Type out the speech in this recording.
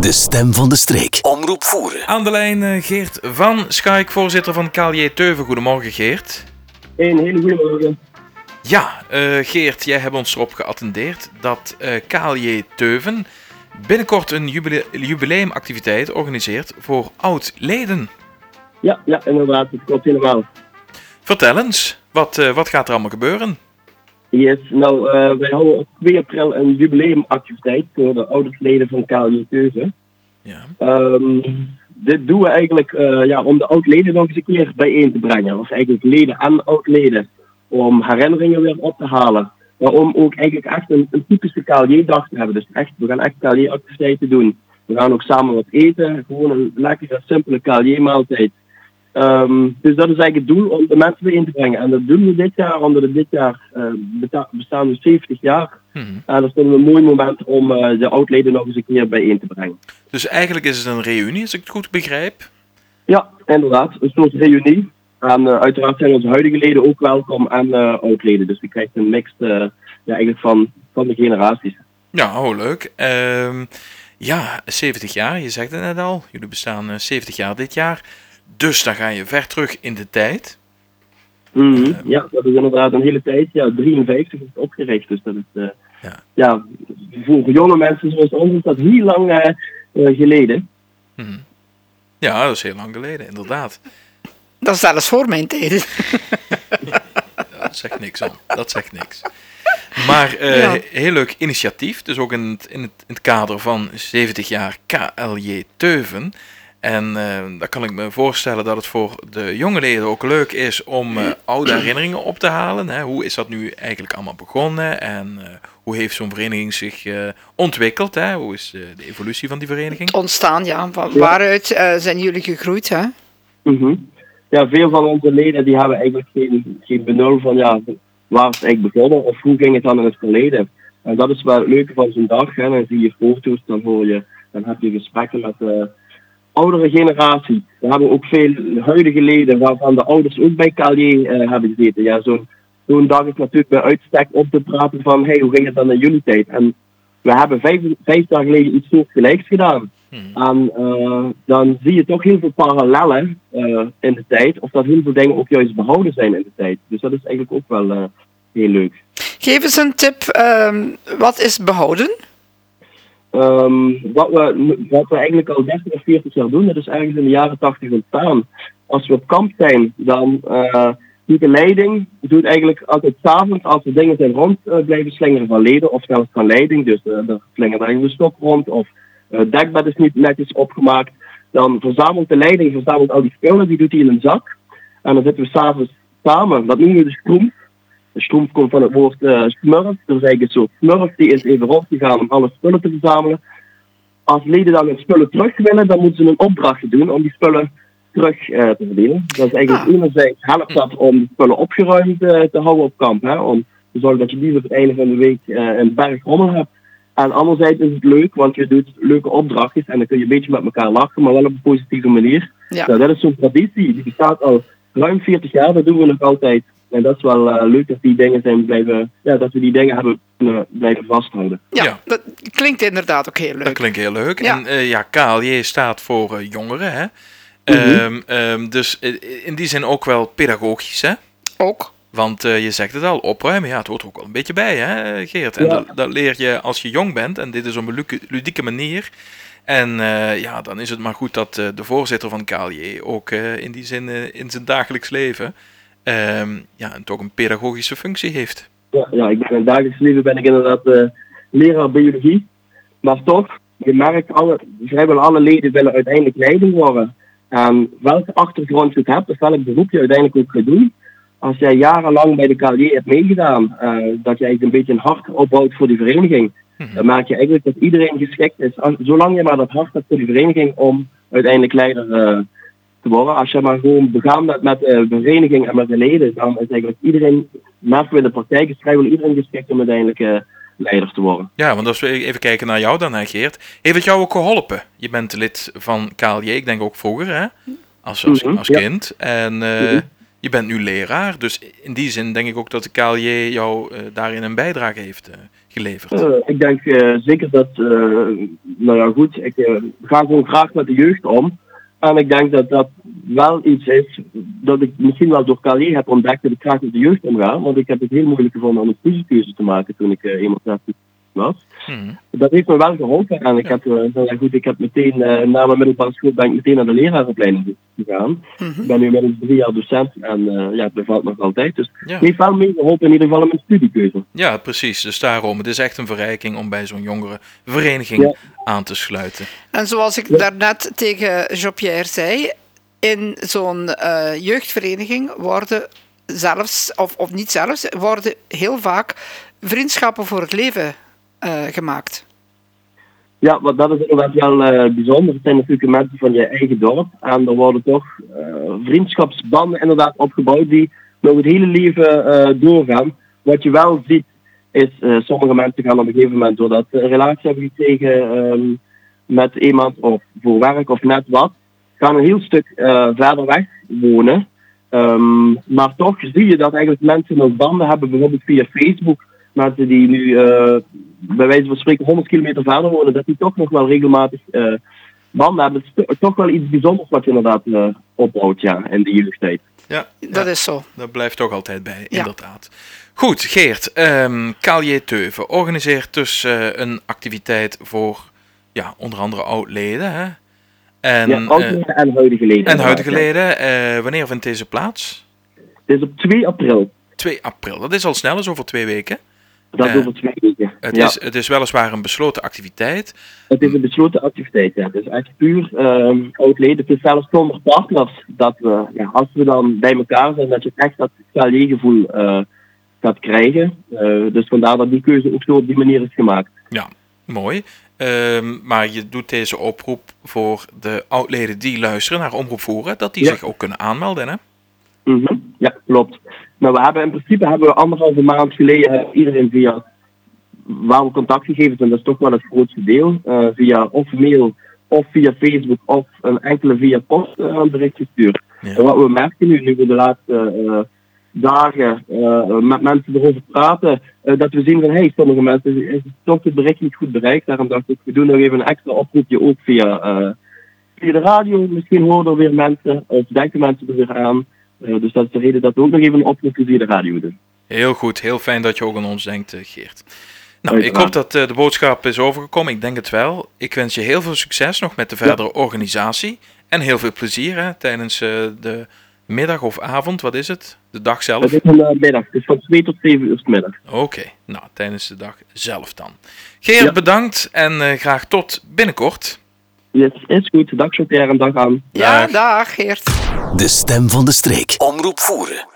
De stem van de streek. Omroep voeren. Aan de lijn eh, Geert van Schaik, voorzitter van KLJ Teuven. Goedemorgen Geert. Een hele goede morgen. Ja, eh, Geert, jij hebt ons erop geattendeerd dat eh KLJ Teuven binnenkort een jubile- jubileumactiviteit organiseert voor oud-leden. Ja, ja, inderdaad, dat klopt helemaal. Vertel eens, wat, wat gaat er allemaal gebeuren? Yes, nou, eh, wij houden op 2 april een jubileumactiviteit voor de ouderleden van KLJ Teuven. Ja. Ehm, dit doen we eigenlijk eh, ja, om de oud-leden nog eens een keer bijeen te brengen. Of eigenlijk leden en oud-leden. Om herinneringen weer op te halen. Maar om ook eigenlijk echt een, een typische KLJ-dag te hebben. Dus echt, we gaan echt KLJ-activiteiten doen. We gaan ook samen wat eten. Gewoon een lekkere, simpele KLJ-maaltijd. Ehm, dus dat is eigenlijk het doel om de mensen bijeen te brengen. En dat doen we dit jaar, omdat het dit jaar eh, bestaan we 70 jaar. Mhm. En dat vinden we een mooi moment om eh, de oud-leden nog eens een keer bijeen te brengen. Dus eigenlijk is het een reunie, als ik het goed begrijp. Ja, inderdaad. Een soort reunie. En eh, uiteraard zijn onze huidige leden ook welkom en oud-leden. Dus je krijgt een mix ja, eigenlijk van, van de generaties. Ja, oh leuk. Ehm, ja, 70 jaar, je zegt het net al. Jullie bestaan eh, 70 jaar dit jaar. Dus dan ga je ver terug in de tijd. Mhm. Ja, dat is inderdaad een hele tijd. Ja, 53 is het opgericht. Dus dat is, eh, Ja. ja. voor jonge mensen zoals ons is dat heel lang eh, eh, geleden. Mhm. Ja, dat is heel lang geleden, inderdaad. Dat is zelfs voor mijn tijd. Dat zegt niks om. Dat zegt niks. Maar eh, Ja. he- heel leuk initiatief. Dus ook in het, in, het, in het kader van 70 jaar KLJ Teuven. En eh dan kan ik me voorstellen dat het voor de jonge leden ook leuk is om eh, oude herinneringen op te halen. Hè. Hoe is dat nu eigenlijk allemaal begonnen? En eh, hoe heeft zo'n vereniging zich eh, ontwikkeld? Hè? Hoe is eh, de evolutie van die vereniging? Ontstaan, ja. Wa- Waaruit eh, zijn jullie gegroeid, hè? Mhm. Ja, veel van onze leden die hebben eigenlijk geen, geen benul van ja, waar is het eigenlijk begonnen of hoe ging het dan in het verleden. En dat is wel het leuke van zo'n dag. Hè. Dan zie je foto's, dan hoor je, dan heb je gesprekken met de oudere generatie. We hebben ook veel huidige leden waarvan de ouders ook bij KLJ eh, hebben gezeten. Ja, zo'n zo'n dag is natuurlijk bij uitstek op te praten van hey, hoe ging het dan in jullie tijd? En we hebben vijf, vijf jaar geleden iets soortgelijks gedaan. Hmm. En eh, dan zie je toch heel veel parallellen eh, in de tijd. Of dat heel veel dingen ook juist behouden zijn in de tijd. Dus dat is eigenlijk ook wel eh, heel leuk. Geef eens een tip. ehm, wat is behouden? Ehm, wat, we, wat we eigenlijk al 30 of 40 jaar doen, dat is ergens in de jaren 80 ontstaan. Als we op kamp zijn, dan eh doet de leiding doet eigenlijk altijd s'avonds, als er dingen zijn rond eh, blijven slingeren van leden, of zelfs van leiding, dus uh, er slingert ergens een stok rond, of het dekbed is niet netjes opgemaakt, dan verzamelt de leiding verzamelt al die spullen, die doet hij in een zak. En dan zitten we s'avonds samen, dat noemen we de stroom. De stroom komt van het woord eh smurf. Er is eigenlijk soort smurf die is even rondgegaan om alle spullen te verzamelen. Als leden dan hun spullen terug willen, dan moeten ze een opdracht doen om die spullen terug eh, te verdienen. Dat is eigenlijk Ah. enerzijds helpt dat om de spullen opgeruimd eh, te houden op kamp. Hè, om te zorgen dat je niet op het einde van de week een berg rommel hebt. En anderzijds is het leuk, want je doet leuke opdrachtjes en dan kun je een beetje met elkaar lachen, maar wel op een positieve manier. Ja. Nou, dat is zo'n traditie, die bestaat al ruim 40 jaar, dat doen we nog altijd. En dat is wel eh, leuk dat die dingen zijn blijven, ja, dat we die dingen hebben kunnen blijven vasthouden. Ja, Ja. dat klinkt inderdaad ook heel Dat leuk. klinkt heel leuk. Ja. En eh, ja, KLJ staat voor eh, jongeren. Hè? Mhm. Ehm, ehm, dus in die zin ook wel pedagogisch. Hè? Ook. Want eh, je zegt het al, opruimen, ja, het hoort er ook wel een beetje bij, hè, Geert? En Ja. dat, dat leer je als je jong bent, en dit is op een ludieke manier. En eh, ja, dan is het maar goed dat eh, de voorzitter van KLJ ook eh, in die zin in zijn dagelijks leven ehm, ja, en toch een pedagogische functie heeft. Ja, ja, ik ben in het dagelijks leven ben ik inderdaad eh, leraar biologie. Maar toch, je merkt, alle, vrijwel alle leden willen uiteindelijk leiding worden. En welke achtergrond je ook hebt, of welk beroep je uiteindelijk ook gaat doen. Als jij jarenlang bij de KLJ hebt meegedaan, eh, dat eigenlijk een beetje een hart opbouwt voor die vereniging. Mhm. Dan merk je eigenlijk dat iedereen geschikt is. Als- Zolang je maar dat hart hebt voor die vereniging om uiteindelijk leider eh, te worden. Als je maar gewoon begaan bent met eh, de vereniging en met de leden, dan is eigenlijk iedereen, we in de praktijk, is vrijwel iedereen geschikt om uiteindelijk eh, leider te worden. Ja, want als we even kijken naar jou dan, hè, Geert. Heeft het jou ook geholpen? Je bent lid van KLJ, ik denk ook vroeger, hè? Als, als, Mhm, als kind. En eh, Mhm. je bent nu leraar. Dus in die zin denk ik ook dat de KLJ jou eh, daarin een bijdrage heeft eh, geleverd? Eh, ik denk eh, zeker dat, eh, nou ja goed, ik eh, ga gewoon graag met de jeugd om. En ik denk dat dat wel iets is dat ik misschien wel door KLE heb ontdekt dat ik graag met de jeugd omga. Want ik heb het heel moeilijk gevonden om een studiekeuze te maken toen ik uh, 31 was. Mhm. Dat heeft me wel geholpen en ik heb, uh, ja, goed, ik heb meteen uh, na mijn middelbare school ben ik meteen naar de leraaropleiding gegaan. Mhm. Ik ben nu inmiddels drie jaar docent en uh, ja, het bevalt nog altijd. Dus Ja. het heeft wel meegeholpen in ieder geval in mijn studiekeuze. Ja, precies. Dus daarom, het is echt een verrijking om bij zo'n jongere vereniging Ja. aan te sluiten. En zoals ik daarnet tegen Jean-Pierre zei, in zo'n eh, jeugdvereniging worden zelfs, of, of niet zelfs, worden heel vaak vriendschappen voor het leven eh, gemaakt. Ja, want dat is inderdaad wel eh, bijzonder. Het zijn natuurlijk mensen van je eigen dorp. En er worden toch eh, vriendschapsbanden inderdaad opgebouwd die nog het hele leven eh, doorgaan. Wat je wel ziet is, eh, sommige mensen gaan op een gegeven moment, doordat ze een relatie hebben gekregen ehm, met iemand of voor werk of net wat, gaan een heel stuk eh, verder weg wonen. Ehm, maar toch zie je dat eigenlijk mensen nog banden hebben, bijvoorbeeld via Facebook. Mensen die nu eh, bij wijze van spreken 100 kilometer verder wonen, dat die toch nog wel regelmatig eh, banden hebben. Het is to- toch wel iets bijzonders wat je inderdaad eh, opbouwt ja, in de jeugdtijd. Ja, Dat is zo. dat blijft toch altijd bij, Ja. inderdaad. Goed, Geert. ehm Kalje Teuven organiseert dus eh, een activiteit voor ja, onder andere oud-leden. Hè? En, ja, eh, oude en huidige leden. en huidige Ja. leden. Eh, wanneer vindt deze plaats? Het is op 2 april. 2 april. Dat is al snel, is over twee weken. Dat Eh, over twee weken. Het, ja. is, het is weliswaar een besloten activiteit. Het is een besloten activiteit. Ja. Het is echt puur ehm oud leden. Het is zelfs zonder partners. Dat we, ja, als we dan bij elkaar zijn, dat je echt dat gevoel eh gaat krijgen. Eh, dus vandaar dat die keuze ook zo op die manier is gemaakt. Ja, mooi. Ehm, maar je doet deze oproep voor de oud-leden die luisteren naar Omroep Voeren, dat die Ja. zich ook kunnen aanmelden. Hè? Mhm. Ja, klopt. Nou, we hebben in principe hebben we anderhalve maand geleden eh, iedereen via waar we contactgegevens en dat is toch wel het grootste deel, eh, via of mail of via Facebook of een enkele via post eh, een bericht gestuurd. Ja. En wat we merken nu, nu we de laatste eh, dagen eh, met mensen erover praten, eh, dat we zien van hey, sommige mensen is toch het bericht niet goed bereikt. Daarom dacht ik, we doen nog even een extra oproepje ook via, eh, via de radio. Misschien horen er weer mensen of denken mensen er weer aan. Eh, dus dat is de reden dat we ook nog even een oproepje via de radio doen. Heel goed, heel fijn dat je ook aan ons denkt, eh, Geert. Nou, ik hoop dat eh, de boodschap is overgekomen. Ik denk het wel. Ik wens je heel veel succes nog met de verdere organisatie. En heel veel plezier hè, tijdens de middag of avond. Wat is het? De dag zelf? Het is een middag, het is van 2 tot 7 uur 's middag. Oké, nou, tijdens de dag zelf dan. Geert, Ja. bedankt en graag tot binnenkort. Yes, is goed. Dag Jean-Pierre en dag aan. Ja, Dag. dag Geert. De stem van de streek. Omroep voeren.